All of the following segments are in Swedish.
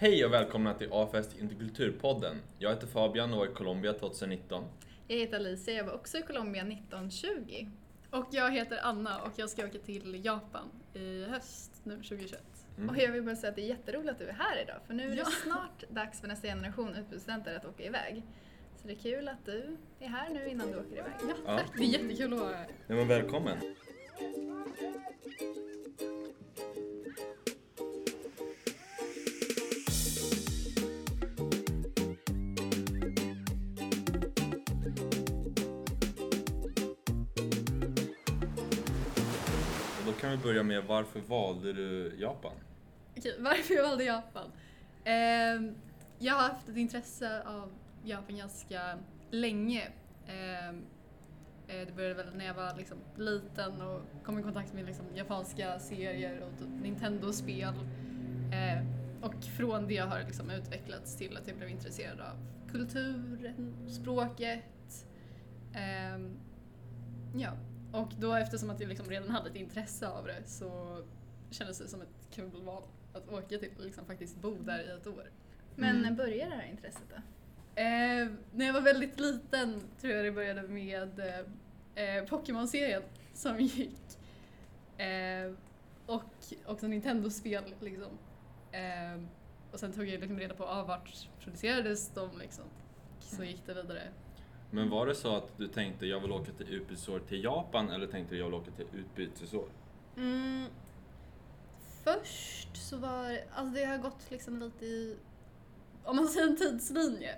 Hej och välkomna till A-fest Interkulturpodden. Jag heter Fabian och var i Colombia 2019. Jag heter Alicia, jag var också i Colombia 1920. Och jag heter Anna och jag ska åka till Japan i höst nu 2021. Mm. Och jag vill bara säga att det är jätteroligt att du är här idag för nu är det Ja. snart dags för nästa generation utbytesstudenter att åka iväg. Så det är kul att du är här nu innan du åker iväg. Ja, Ja. tack. Det är jättekul att vara här. Ja, men välkommen. Kan vi börja med varför valde du Japan? Okej, varför jag valde Japan? Eh, jag har haft ett intresse av Japan ganska länge. Ehm, eh, det började väl när jag var liksom liten och kom i kontakt med liksom japanska serier och typ Nintendo-spel. Eh, och från det har det liksom utvecklats till att jag blev intresserad av kulturen, språket. Ehm, ja, och då eftersom att jag liksom redan hade ett intresse av det så kändes det som ett kul val att åka till och liksom faktiskt bo där i ett år. Men Mm. när började det här intresset då? Eh, när jag var väldigt liten tror jag det började med eh, eh, Pokémon-serien som gick. Eh, och också Nintendo-spel liksom. Eh, och sen tog jag liksom reda på ah, vart producerades de liksom. Så gick det vidare. Men var det så att du tänkte jag vill åka till utbytesår till Japan eller tänkte du jag vill åka till utbytesår? Mm. Först så var alltså det har gått liksom lite i, om man säger en tidslinje,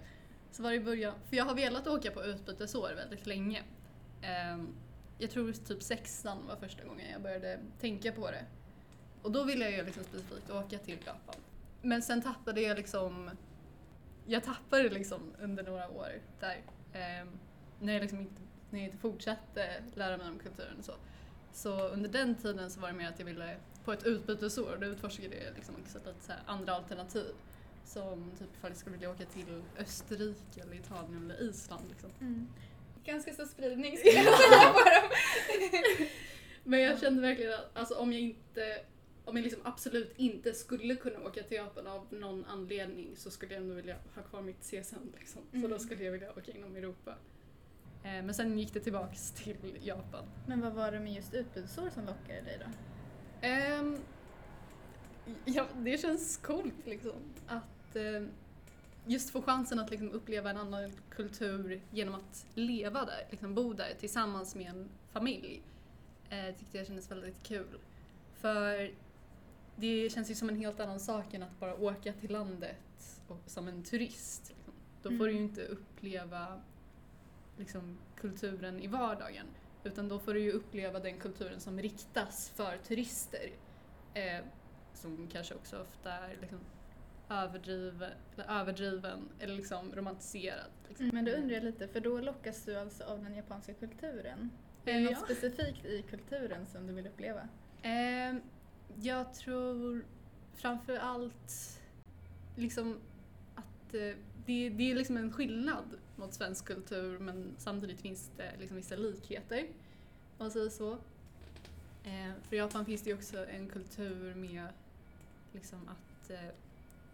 så var det i början, för jag har velat åka på utbytesår väldigt länge. Ehm, jag tror typ sexan var första gången jag började tänka på det. Och då ville jag ju liksom specifikt åka till Japan. Men sen tappade jag liksom, jag tappade liksom under några år där. Ehm, när jag liksom inte, när jag inte fortsatte lära mig om kulturen och så. Så under den tiden så var det mer att jag ville på ett utbytesår och då utforskade jag liksom också lite så andra alternativ. Som typ ifall jag skulle vilja åka till Österrike eller Italien eller Island liksom. Ganska stor spridning skulle jag säga på dem. Men jag kände verkligen att alltså, om jag inte om jag liksom absolut inte skulle kunna åka till Japan av någon anledning så skulle jag nog vilja ha kvar mitt CSN liksom. Så Mm. då skulle jag vilja åka inom Europa. Eh, men sen gick det tillbaks till Japan. Men vad var det med just utbytesår som lockade dig då? Ehm, ja, det känns coolt liksom. Att ehm, just få chansen att liksom uppleva en annan kultur genom att leva där, liksom bo där tillsammans med en familj. Eh, tyckte jag kändes väldigt kul. För det känns ju som en helt annan sak än att bara åka till landet och, som en turist. Liksom. Då får du ju Mm. inte uppleva liksom, kulturen i vardagen. Utan då får du ju uppleva den kulturen som riktas för turister. Eh, som kanske också ofta är liksom överdriven, eller överdriven eller liksom romantiserad. Liksom. Men då undrar jag lite, för då lockas du alltså av den japanska kulturen? Är det Eh, något ja. specifikt i kulturen som du vill uppleva? Eh, jag tror framför allt liksom att eh, det, det är liksom en skillnad mot svensk kultur men samtidigt finns det liksom vissa likheter. Om man säger så. Eh, för i Japan finns det ju också en kultur med liksom att eh,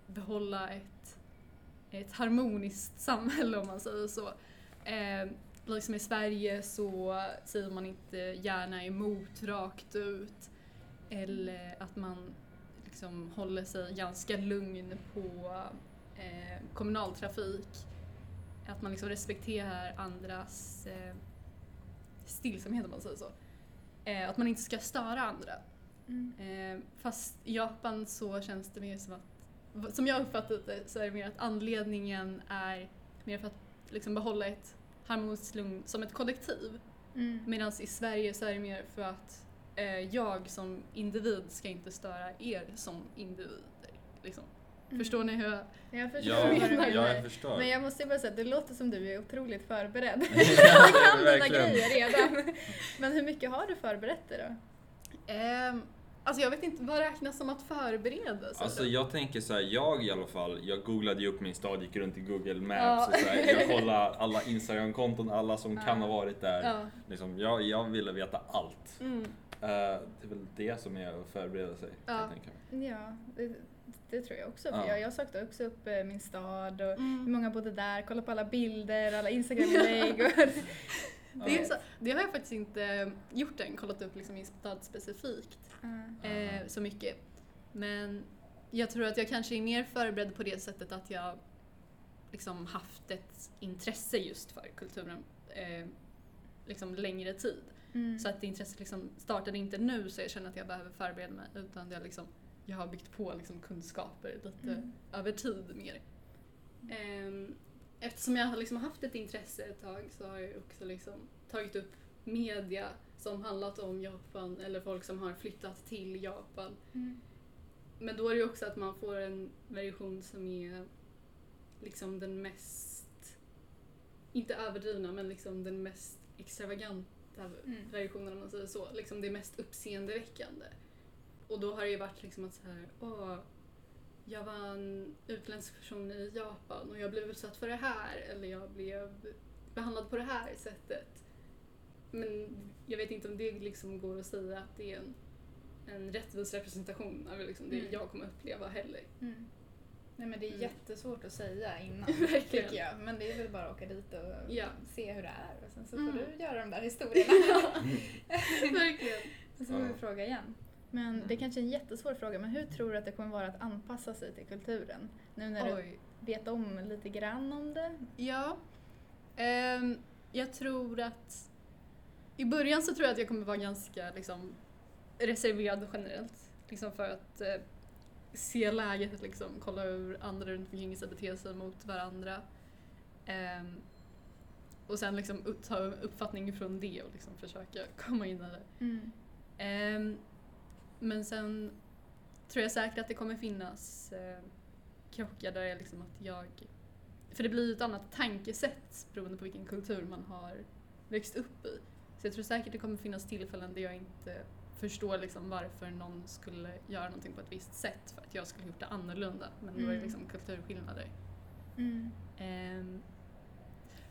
behålla ett, ett harmoniskt samhälle om man säger så. Eh, liksom i Sverige så säger man inte gärna emot rakt ut. Eller att man liksom håller sig ganska lugn på eh, kommunaltrafik. Att man liksom respekterar andras eh, stillsamhet om man säger så. Eh, att man inte ska störa andra. Eh, fast i Japan så känns det mer som att, som jag uppfattat det, så är det mer att anledningen är mer för att liksom behålla ett harmoniskt lugn som ett kollektiv. Mm. Medan i Sverige så är det mer för att jag som individ ska inte störa er som individer. Liksom. Mm. Förstår ni hur jag... Jag förstår Ja, vad du menar. ja, jag förstår. Men jag måste ju bara säga att det låter som du är otroligt förberedd. Är kan dina grejer redan. Men hur mycket har du förberett dig då? Ehm, alltså jag vet inte, vad räknas som att förbereda sig? Alltså jag tänker så här, jag i alla fall, jag googlade ju upp min stad, gick runt i Google Maps Ja. och så här, jag kollade alla Instagram-konton, alla som kan Ja. ha varit där. ja. Liksom, jag, jag ville veta allt. Mm. Eh, det är väl det som är att förbereda sig, Ja. Ja, det, det tror jag också. För Ja. jag, jag sökte också upp eh, min stad och hur Mm. många bodde där, kollade på alla bilder, alla Instagram-inlägg. och- Det, så, det har jag faktiskt inte gjort än, kollat upp liksom min stad specifikt Ja. eh, så mycket. Men jag tror att jag kanske är mer förberedd på det sättet att jag liksom haft ett intresse just för kulturen eh, liksom längre tid. Mm. Så att det intresset liksom startade inte nu så jag känner att jag behöver förbereda mig utan jag, liksom, jag har byggt på liksom kunskaper lite Mm. över tid mer. Ehm, Eftersom jag har liksom haft ett intresse ett tag så har jag också liksom tagit upp media som handlat om Japan eller folk som har flyttat till Japan. Mm. Men då är det ju också att man får en version som är liksom den mest, inte överdrivna, men liksom den mest extravaganta Mm. versionen om man säger så. Liksom det mest uppseendeväckande. Och då har det ju varit liksom att så här, åh, jag var en utländsk person i Japan och jag blev utsatt för det här eller jag blev behandlad på det här sättet. Men jag vet inte om det liksom går att säga att det är en, en rättvis representation av liksom det Mm. jag kommer uppleva heller. Mm. Nej men det är Mm. jättesvårt att säga innan, tycker jag. Men det är väl bara att åka dit och Ja. se hur det är och sen så Mm. får du göra de där historierna. Verkligen. Och så får vi fråga igen. Men Mm. det är kanske är en jättesvår fråga, men hur tror du att det kommer vara att anpassa sig till kulturen? Nu när du Oj. vet om lite grann om det. Ja. Ehm, jag tror att... I början så tror jag att jag kommer vara ganska liksom, reserverad generellt. Liksom för att eh, se läget, liksom, kolla hur andra runt omkring sig beter sig mot varandra. Ehm, och sen liksom ta uppfattning från det och liksom försöka komma in i det. Mm. Ehm, men sen tror jag säkert att det kommer finnas eh, krockar där jag liksom att jag... För det blir ju ett annat tankesätt beroende på vilken kultur man har växt upp i. Så jag tror säkert det kommer finnas tillfällen där jag inte förstår liksom varför någon skulle göra någonting på ett visst sätt för att jag skulle gjort det annorlunda. Men då är det Mm. liksom kulturskillnader. Mm. Ehm,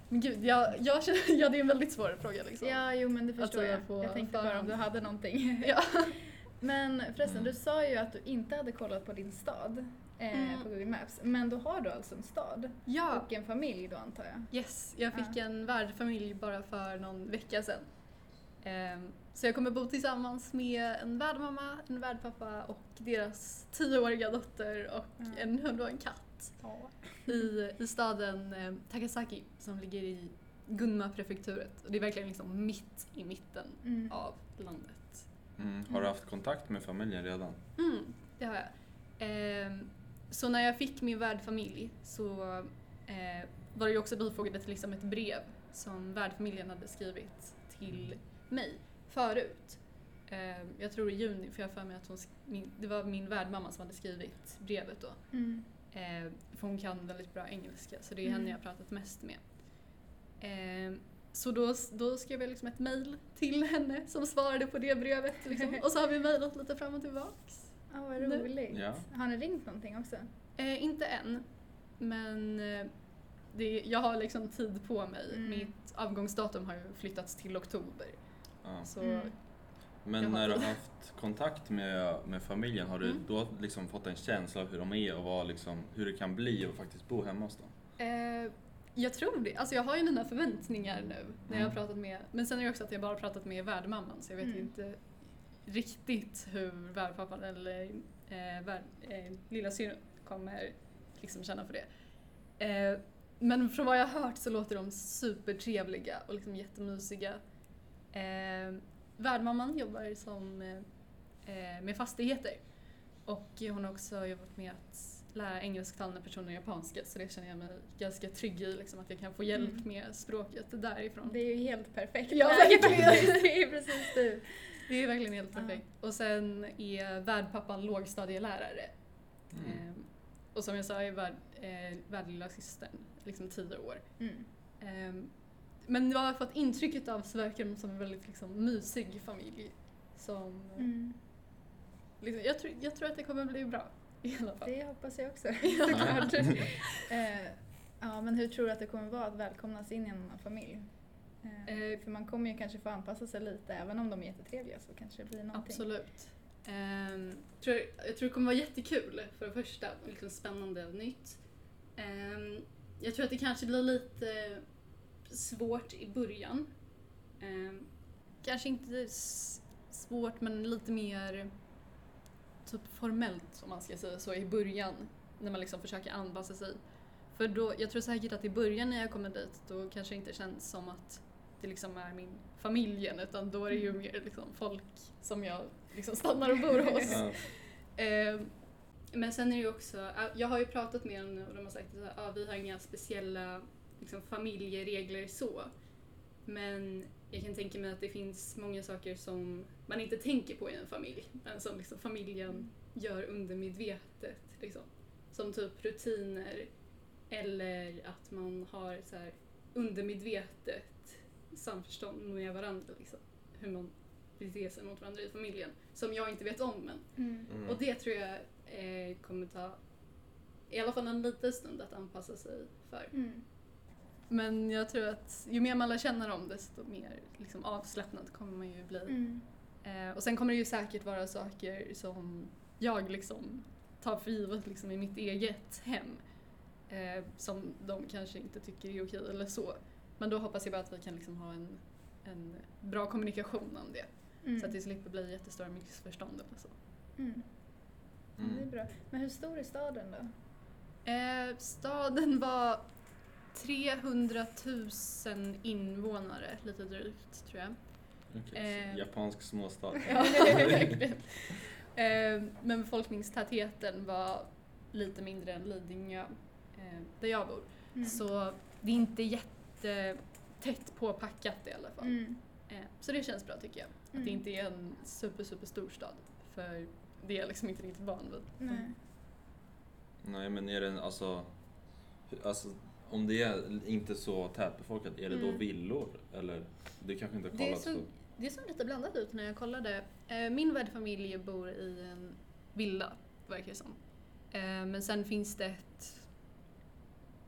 men gud, jag, jag känner, ja det är en väldigt svår fråga liksom. Ja, jo men det förstår säga jag. på Jag tänkte bara om du hade någonting. Ja. Men förresten, du sa ju att du inte hade kollat på din stad eh, Mm. på Google Maps. Men då har du alltså en stad ja. och en familj då antar jag? Yes, jag fick en värdfamilj bara för någon vecka sedan. Ehm, så jag kommer bo tillsammans med en värdmamma, en värdpappa och deras tioåriga dotter och Mm. en hund och en katt i, i staden eh, Takasaki som ligger i Gunma-prefekturet. Och det är verkligen liksom mitt i mitten Mm. av landet. Mm. Har du haft kontakt med familjen redan? Mm, det har jag. Ehm, så när jag fick min värdfamilj så eh, var det ju också bifogat till liksom ett brev som värdfamiljen hade skrivit till mig förut. Ehm, jag tror i juni, för jag har för mig att hon, min, det var min värdmamma som hade skrivit brevet då. Mm. Ehm, för hon kan väldigt bra engelska så det är Mm. henne jag har pratat mest med. Ehm, så då, då skrev jag liksom ett mail till henne som svarade på det brevet. Liksom. Och så har vi mejlat lite fram och tillbaks. Ja, vad roligt. Ja. Har ni ringt någonting också? Eh, inte än, men det, jag har liksom tid på mig. Mm. Mitt avgångsdatum har ju flyttats till oktober. Ja. Så Mm. Men när du har haft kontakt med, med familjen, har du Mm. då liksom fått en känsla av hur de är och vad liksom, hur det kan bli att faktiskt bo hemma hos dem? eh, jag tror det. Alltså jag har ju mina förväntningar nu när jag har Mm. pratat med, men sen är det också att jag bara har pratat med värdmamman så jag vet Mm. inte riktigt hur värdpappan eller eh, värd, eh, lilla syrran kommer liksom känna för det. Eh, men från vad jag har hört så låter de supertrevliga och liksom jättemysiga. Eh, värdmamman jobbar som, eh, med fastigheter och hon har också jobbat med att lära engelsktalande personer japanska så det känner jag mig ganska trygg i, liksom, att jag kan få hjälp Mm. med språket därifrån. Det är ju helt perfekt. Ja, verkligen. Det är precis du. Det är verkligen helt perfekt. Och sen är värdpappan lågstadielärare. Mm. Ehm, och som jag sa är värd, eh, värdlilla systern liksom tio år. Mm. Ehm, men jag har fått intrycket av så verkar de som en väldigt liksom, mysig familj. Som, Mm. liksom, jag, tror, jag tror att det kommer bli bra i alla fall. Det hoppas jag också såklart. eh, ja, men hur tror du att det kommer vara att välkomnas in i en annan familj? Eh, Eh, För man kommer ju kanske få anpassa sig lite, även om de är jättetrevliga så kanske det blir någonting. Absolut. Ehm, tror, jag tror det kommer vara jättekul för det första, liksom spännande och nytt. Ehm, jag tror att det kanske blir lite svårt i början. Ehm, kanske inte svårt men lite mer typ formellt om man ska säga så i början. När man liksom försöker anpassa sig. För då, jag tror säkert att i början när jag kommer dit då kanske det inte känns som att det liksom är min familjen utan då är det ju mer liksom folk som jag liksom stannar och bor hos. Ja. Eh, men sen är det ju också, jag har ju pratat med dem nu och de har sagt att ah, vi har inga speciella liksom, familjeregler så. Men jag kan tänka mig att det finns många saker som man inte tänker på i en familj, men som liksom familjen gör undermedvetet. Liksom. Som typ rutiner eller att man har så här undermedvetet samförstånd med varandra. Liksom. Hur man beter sig mot varandra i familjen. Som jag inte vet om men Mm. Mm. och det tror jag eh, kommer ta i alla fall en liten stund att anpassa sig för. Mm. Men jag tror att ju mer man lär känna dem desto mer liksom, avslappnad kommer man ju bli. Mm. Eh, och sen kommer det ju säkert vara saker som jag liksom tar för givet liksom, i mitt eget hem. Eh, som de kanske inte tycker är okej eller så. Men då hoppas jag bara att vi kan liksom ha en, en bra kommunikation om det. Mm. Så att det slipper bli jättestora missförstånd eller så. Mm. Ja, det är Mm. bra. Men hur stor är staden då? Eh, staden var 300 000 invånare, lite drygt tror jag. Så Eh. Japansk småstad. Ja, verkligen. Eh, men befolkningstätheten var lite mindre än Lidingö, eh, där jag bor. Mm. Så det är inte jättetätt påpackat i alla fall. Mm. Eh, så det känns bra tycker jag. Att Mm. det inte är en super, super stor stad. För det är jag liksom inte riktigt van vid. Nej. Nej men är det alltså, alltså om det är inte så tätbefolkat, är det då Mm. villor? Eller? Det kanske inte har Det är kollat så- så. Det såg lite blandat ut när jag kollade. Eh, Min värdfamilj bor i en villa, verkar det som. Eh, Men sen finns det ett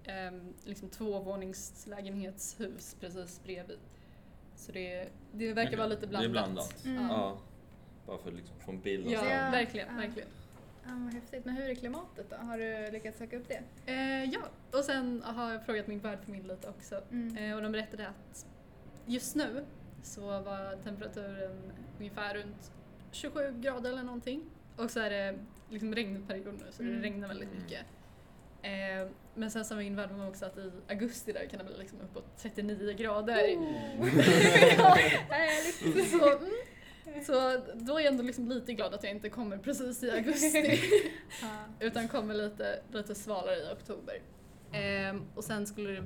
ehm, liksom tvåvåningslägenhetshus precis bredvid. Så det, det verkar Okej, vara lite det är blandat. blandat. Mm. Ja. Bara för att liksom få en bild av Ja. Ja. verkligen, Ja. verkligen. Ja, vad häftigt. Men hur är klimatet då? Har du lyckats söka upp det? Eh, ja, och sen har jag frågat min värdfamilj lite också. Mm. Eh, och de berättade att just nu så var temperaturen ungefär runt 27 grader eller någonting. Och så är det liksom regnperiod nu så det Mm. regnar väldigt Mm. mycket. Eh, men sen sa min värdmamma också att i augusti där kan det bli liksom uppåt 39 grader. Oh. Härligt. så, mm, så då är jag ändå liksom lite glad att jag inte kommer precis i augusti. Utan kommer lite, lite svalare i oktober. Ehm, och sen skulle det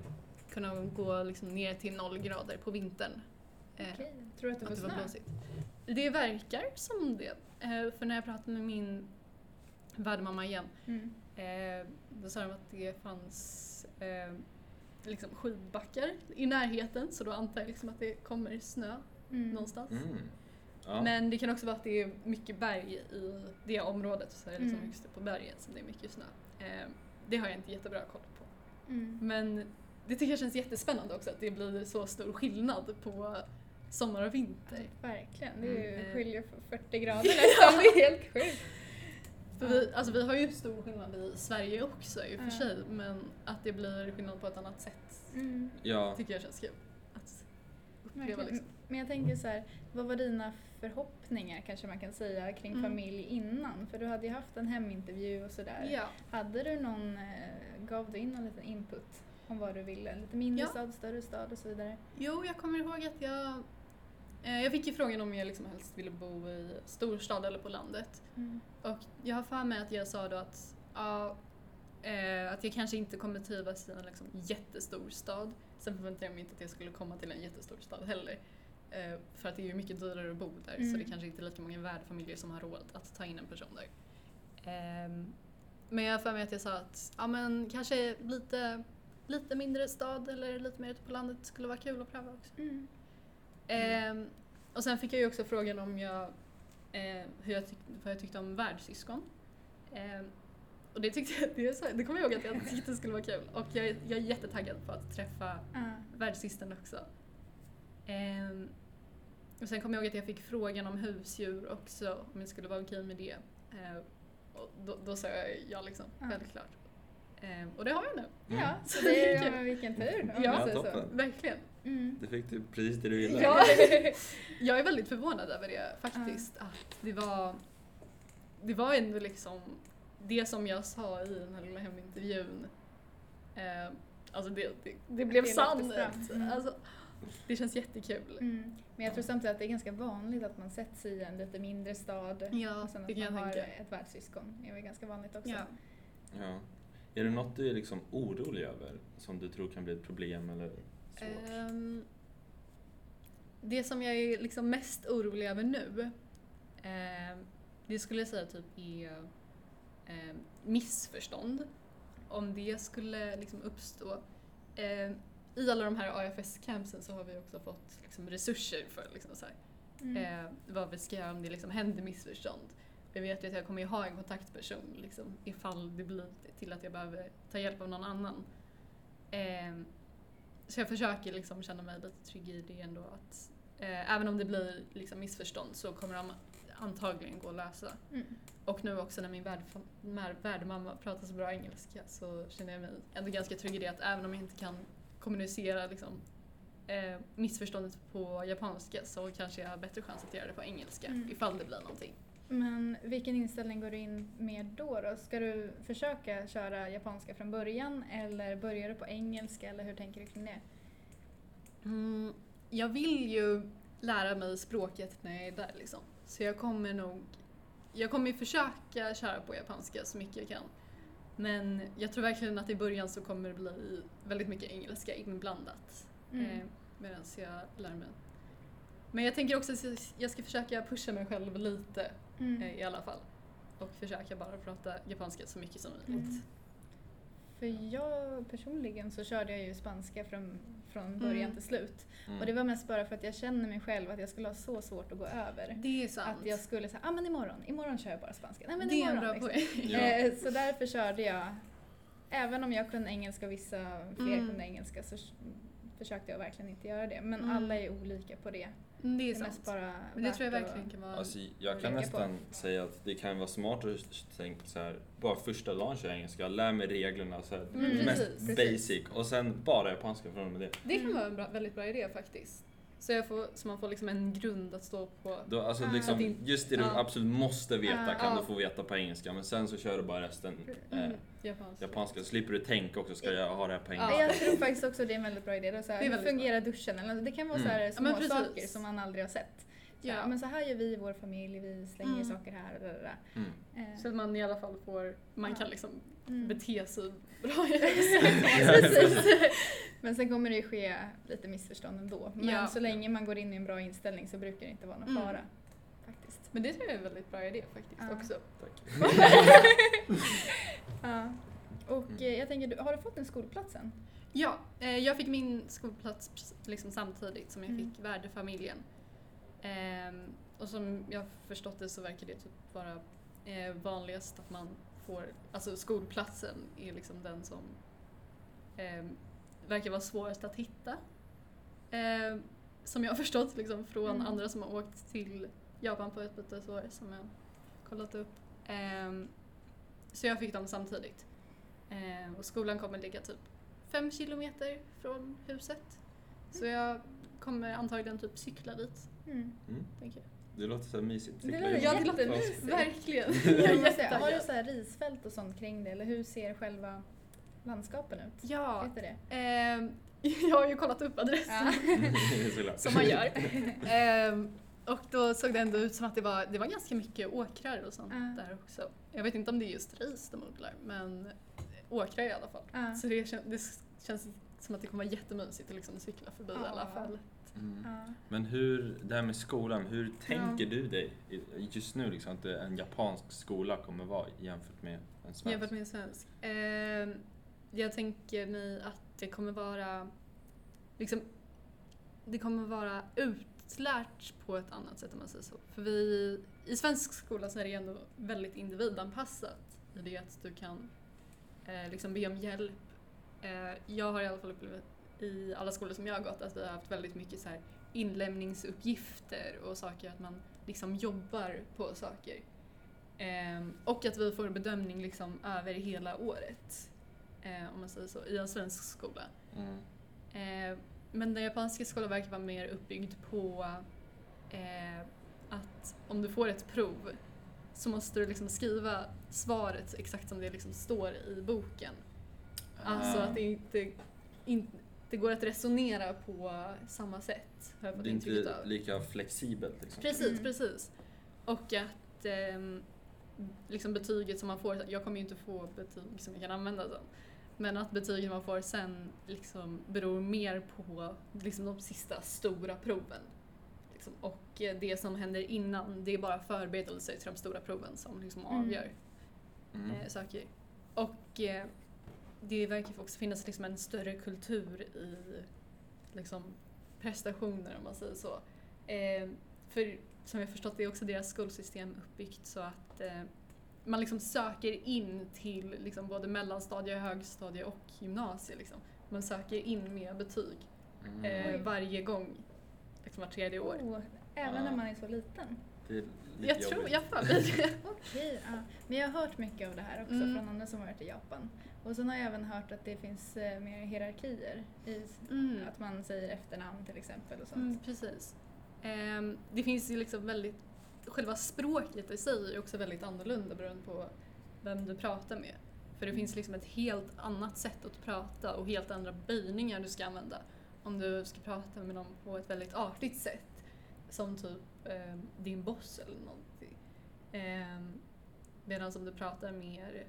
kunna gå liksom ner till noll grader på vintern. Eh, Okej. Tror du att får att det var snö? blåsigt. Det verkar som det. Eh, för när jag pratade med min värdmamma igen, Mm. eh, då sa de att det fanns eh, liksom skidbackar i närheten så då antar jag liksom att det kommer snö Mm. någonstans. Mm. Ja. Men det kan också vara att det är mycket berg i det området så är det liksom Mm. högst upp på berget som det är mycket snö. Eh, det har jag inte jättebra koll på. Mm. Men det tycker jag känns jättespännande också att det blir så stor skillnad på sommar och vinter. Verkligen. Det är ju Mm. skiljer för 40 grader nästan. Det är helt sjukt. För vi, alltså vi har ju stor skillnad i Sverige också i och för Ja. sig men att det blir skillnad på ett annat sätt Mm. ja. tycker jag känns kul. Verkligen. liksom. Men jag tänker så här, vad var dina förhoppningar kanske man kan säga kring Mm. familj innan? För du hade ju haft en hemintervju och sådär. Ja. Hade du någon, eh, gav du in någon liten input om vad du ville? Lite mindre Ja. stad, större stad och så vidare? Jo, jag kommer ihåg att jag eh, jag fick ju frågan om jag liksom helst ville bo i storstad eller på landet. Mm. Och jag har för mig att jag sa då att, ja, eh, att jag kanske inte kommer trivas i en liksom jättestor stad. Sen förväntade jag mig inte att jag skulle komma till en jättestor stad heller. Eh, för att det är ju mycket dyrare att bo där så Mm. det kanske inte är lika många värdfamiljer som har råd att ta in en person där. Ehm, men jag har för mig att jag sa att ja, men kanske lite, lite mindre stad eller lite mer ute på landet skulle vara kul att pröva också. Mm. Ehm, och sen fick jag ju också frågan om jag, eh, hur jag tyck, vad jag tyckte om världssyskon. Och det, tyckte jag, det, så- det kommer jag ihåg att jag tyckte skulle vara kul. Och jag, jag är jättetaggad på att träffa Ja. världssystern också. Ehm, och sen kommer jag ihåg att jag fick frågan om husdjur också, om jag skulle vara okej med det. Ehm, och då, då sa jag ja liksom, Ja. självklart. Ehm, och det har jag nu. Mm. Ja, så det är, ja, men vilken tur. Ja, säger toppen. så. Verkligen. Mm. Du fick du precis det du ville. Ja. jag är väldigt förvånad över det faktiskt. Att det var, det var ändå liksom det som jag sa i den här lilla hemintervjun. Eh, alltså det, det, det blev sant. Mm. Alltså, det känns jättekul. Mm. Men jag tror samtidigt att det är ganska vanligt att man sätts i en lite mindre stad Ja, och sen att man har tänka. ett värdssyskon. Det är väl ganska vanligt också. Ja. Ja. Är det något du är liksom orolig över som du tror kan bli ett problem eller svårt? Ehm, det som jag är liksom mest orolig över nu, ehm, det skulle jag säga typ är ehm, missförstånd. Om det skulle liksom uppstå. Ehm, I alla de här AFS-campsen så har vi också fått liksom resurser för liksom så här, Mm. eh, vad vi ska göra om det liksom händer missförstånd. Jag vet ju att jag kommer ha en kontaktperson liksom, ifall det blir till att jag behöver ta hjälp av någon annan. Ehm, så jag försöker liksom känna mig lite trygg i det ändå. Att, eh, även om det blir liksom missförstånd så kommer de antagligen gå att lösa. Mm. Och nu också när min värdmamma pratar så bra engelska så känner jag mig ändå ganska trygg i det att även om jag inte kan kommunicera liksom, eh, missförståndet på japanska så kanske jag har bättre chans att göra det på engelska Mm. ifall det blir någonting. Men vilken inställning går du in med då, då? Ska du försöka köra japanska från början eller börjar du på engelska eller hur tänker du kring det? Mm, jag vill ju lära mig språket när jag är där liksom. Så jag kommer nog, jag kommer ju försöka köra på japanska så mycket jag kan. Men jag tror verkligen att i början så kommer det bli väldigt mycket engelska inblandat. Mm. Eh, Medan jag lär mig. Men jag tänker också att jag ska försöka pusha mig själv lite Mm. eh, i alla fall. Och försöka bara prata japanska så mycket som möjligt. Mm. För jag personligen så körde jag ju spanska från, från början Mm. till slut. Mm. Och det var mest bara för att jag känner mig själv att jag skulle ha så svårt att gå över. Det är sant. Att jag skulle säga, ah men imorgon, imorgon kör jag bara spanska. Nej men det är en imorgon. bra liksom. poäng. Ja. Eh, Så därför körde jag, även om jag kunde engelska och vissa fler Mm. kunde engelska så försökte jag verkligen inte göra det. Men Mm. alla är olika på det. Det är Det är mest bara Men det tror jag verkligen kan vara... Alltså, jag kan Leka på. nästan säga att det kan vara smart att tänka så här, bara första dagen kör jag engelska, lär mig reglerna så här, Mm, mest precis, precis. basic och sen bara japanska från och med det. Det kan Mm. vara en bra, väldigt bra idé faktiskt. Så, jag får, så man får liksom en grund att stå på. Då, alltså Ah. liksom, just det du ja. absolut måste veta Ah, kan ja. du få veta på engelska men sen så kör du bara resten eh, Mm, japanska. japanska. Så slipper du tänka också, ska jag ha det här på Ja. engelska? Jag tror faktiskt också det är en väldigt bra idé. Det är så här, hur fungerar duschen? Eller, det kan vara Mm. så här Ja, små precis. saker som man aldrig har sett. Så här, Ja. Men så här gör vi i vår familj, vi slänger Mm. saker här och där. Mm. Eh, Så att man i alla fall får, man Ja. kan liksom mm. bete sig bra. Men sen kommer det ju ske lite missförstånd ändå. Men Ja. så länge man går in i en bra inställning så brukar det inte vara någon Mm. fara. Faktiskt. Men det tror jag är en väldigt bra idé faktiskt Ja. också. Tack. Ja. Och Mm. eh, jag tänker, har du fått en skolplats än? Ja, eh, jag fick min skolplats liksom samtidigt som jag Mm. fick värdefamiljen. Ehm, och som jag förstått det så verkar det typ vara eh, vanligast att man får, alltså skolplatsen är liksom den som ehm, verkar vara svårast att hitta. Ehm, som jag har förstått liksom från Mm. andra som har åkt till Japan på ett bytesår som jag kollat upp. Ehm, så jag fick dem samtidigt. Ehm, och skolan kommer ligga typ fem kilometer från huset. Så jag kommer antagligen typ cykla dit, Mm. Mm. Det låter så här mysigt. Det låter. Ja, det låter mysigt. verkligen. Säga, har du så här risfält och sånt kring det eller hur ser själva landskapen ut? Ja, du det? ehm, jag har ju kollat upp adressen som man gör. Ehm, och då såg det ändå ut som att det var, det var ganska mycket åkrar och sånt Ja. där också. Jag vet inte om det är just ris de odlar, men åkrar i alla fall. Ja. Så det, kän- det känns som att det kommer vara jättemysigt att liksom cykla förbi i alla fall. Mm. Ja. Men hur, det här med skolan, hur tänker du dig just nu liksom att en japansk skola kommer vara jämfört med en svensk? Jämfört med en svensk. Ehm, jag tänker mig att det kommer vara liksom, det kommer vara utlärt på ett annat sätt om man säger så. För vi, i svensk skola så är det ändå väldigt individanpassat i det att du kan eh, liksom be om hjälp. Eh, jag har i alla fall upplevt i alla skolor som jag har gått att vi har haft väldigt mycket så här inlämningsuppgifter och saker, att man liksom jobbar på saker. Ehm, och att vi får bedömning liksom över hela året, eh, om man säger så, i en svensk skola. Mm. Eh, men den japanska skolan verkar vara mer uppbyggd på eh, att om du får ett prov så måste du liksom skriva svaret exakt som det liksom står i boken. Alltså Ah. att det inte, inte det går att resonera på samma sätt. Har jag fått Det är inte av. lika flexibelt liksom. Precis, Mm. precis. Och att ehm, liksom betyget som man får, jag kommer ju inte få betyg som jag kan använda sen. Men att betygen man får sen liksom beror mer på liksom de sista stora proven. Liksom. Och eh, det som händer innan, det är bara förberedelser till de stora proven som liksom Mm. avgör Mm. eh, saker. Och eh, det verkar också finnas liksom en större kultur i liksom, prestationer om man säger så. Eh, för som jag förstått det är också deras skolsystem uppbyggt så att eh, man liksom söker in till liksom, både mellanstadie, högstadie och gymnasie. Liksom. Man söker in med betyg Mm. eh, varje gång, liksom vart tredje år. Oh, även Ja. när man är så liten. Det är lite jag tror, jag får det. Okej, ja. Men jag har hört mycket av det här också Mm. från andra som varit i Japan. Och sen har jag även hört att det finns eh, mer hierarkier i Mm. att man säger efternamn till exempel och sånt. Mm, precis. Ehm, det finns ju liksom väldigt, själva språket i sig är också väldigt annorlunda beroende på vem du pratar med. För det finns liksom ett helt annat sätt att prata och helt andra böjningar du ska använda. Om du ska prata med någon på ett väldigt artigt sätt. Som typ ehm, din boss eller någonting. Ehm, Medan om du pratar mer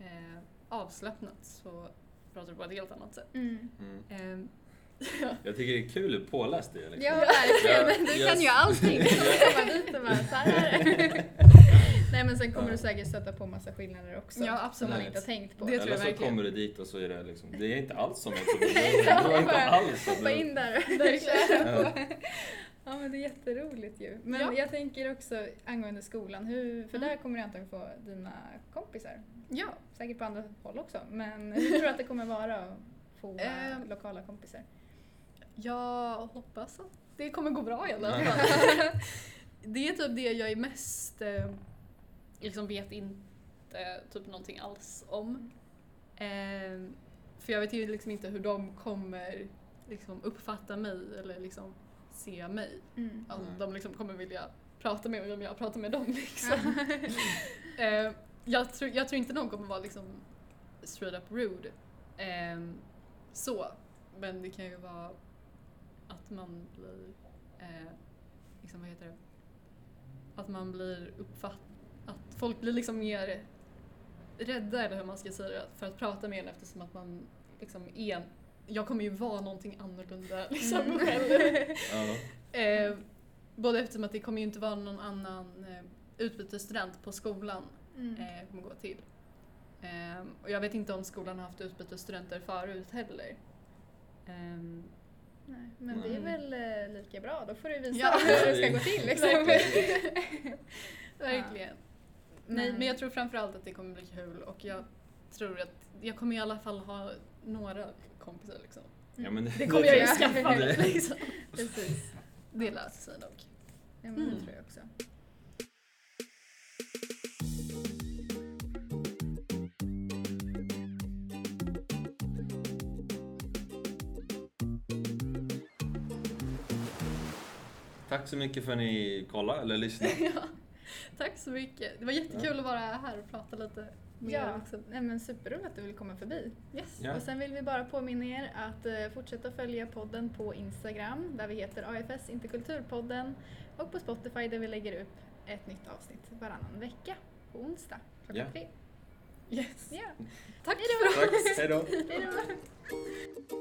eh, avslappnat så pratar du på ett helt annat sätt. Mm. Mm. Ehm, Jag tycker det är kul hur påläst det är. Liksom. Ja, verkligen. Ja, Du jag- kan ju allting. Du komma dit och bara så här. Nej men sen kommer Ja. du säkert stöta på massa skillnader också. Ja, Som absolut. man inte har tänkt på. Det tror Eller jag så verkligen. kommer du dit och så är det liksom, det är inte alls som jag trodde. Nej, Det var inte bara alls som Hoppa in där och köra på. Ja men det är jätteroligt ju. Men Ja. jag tänker också angående skolan, hur, för Mm. där kommer du antagligen få dina kompisar. Ja, Säkert på andra håll också. Men hur tror du att det kommer vara att få eh, lokala kompisar? Jag hoppas att det kommer gå bra i alla fall. det är typ det jag är mest, eh, liksom vet inte typ någonting alls om. Eh, för jag vet ju liksom inte hur de kommer liksom uppfatta mig eller liksom se mig. Mm. Nej. de liksom kommer vilja prata med mig om jag pratar med dem liksom. eh, jag, tror, jag tror inte någon kommer vara liksom straight up rude. Ehm, så. Men det kan ju vara att man blir, eh, liksom vad heter det? Att man blir uppfatt... Att folk blir liksom mer rädda eller hur man ska säga det, för att prata med en eftersom att man liksom är jag kommer ju vara någonting annorlunda liksom Mm. själv. Ja. Eh, både eftersom att det kommer ju inte vara någon annan eh, utbytesstudent på skolan Mm. eh, kommer gå till. Eh, och jag vet inte om skolan har haft utbytesstudenter förut heller. Ehm, Nej, men det är Mm. väl eh, lika bra, då får du visa Ja. hur det ska gå till liksom. Verkligen. Verkligen. Nej, Men- men jag tror framförallt att det kommer bli kul och jag tror att jag kommer i alla fall ha några kompisar liksom. Ja, men Det kommer jag ju skaffa mig liksom. Precis. Det löser sig nog. Ja, men det Mm. tror jag också. Tack så mycket för att ni kollade eller lyssnade. ja. Tack så mycket. Det var jättekul att vara här och prata lite Ja, också. nej, men superroligt att du vill komma förbi. Yes. Ja. Och sen vill vi bara påminna er att eh, fortsätta följa podden på Instagram där vi heter AFS Interkulturpodden och på Spotify där vi lägger upp ett nytt avsnitt varannan vecka på onsdag klockan Ja. tre. Yes. Ja, Tack Hej då. för då. hej då!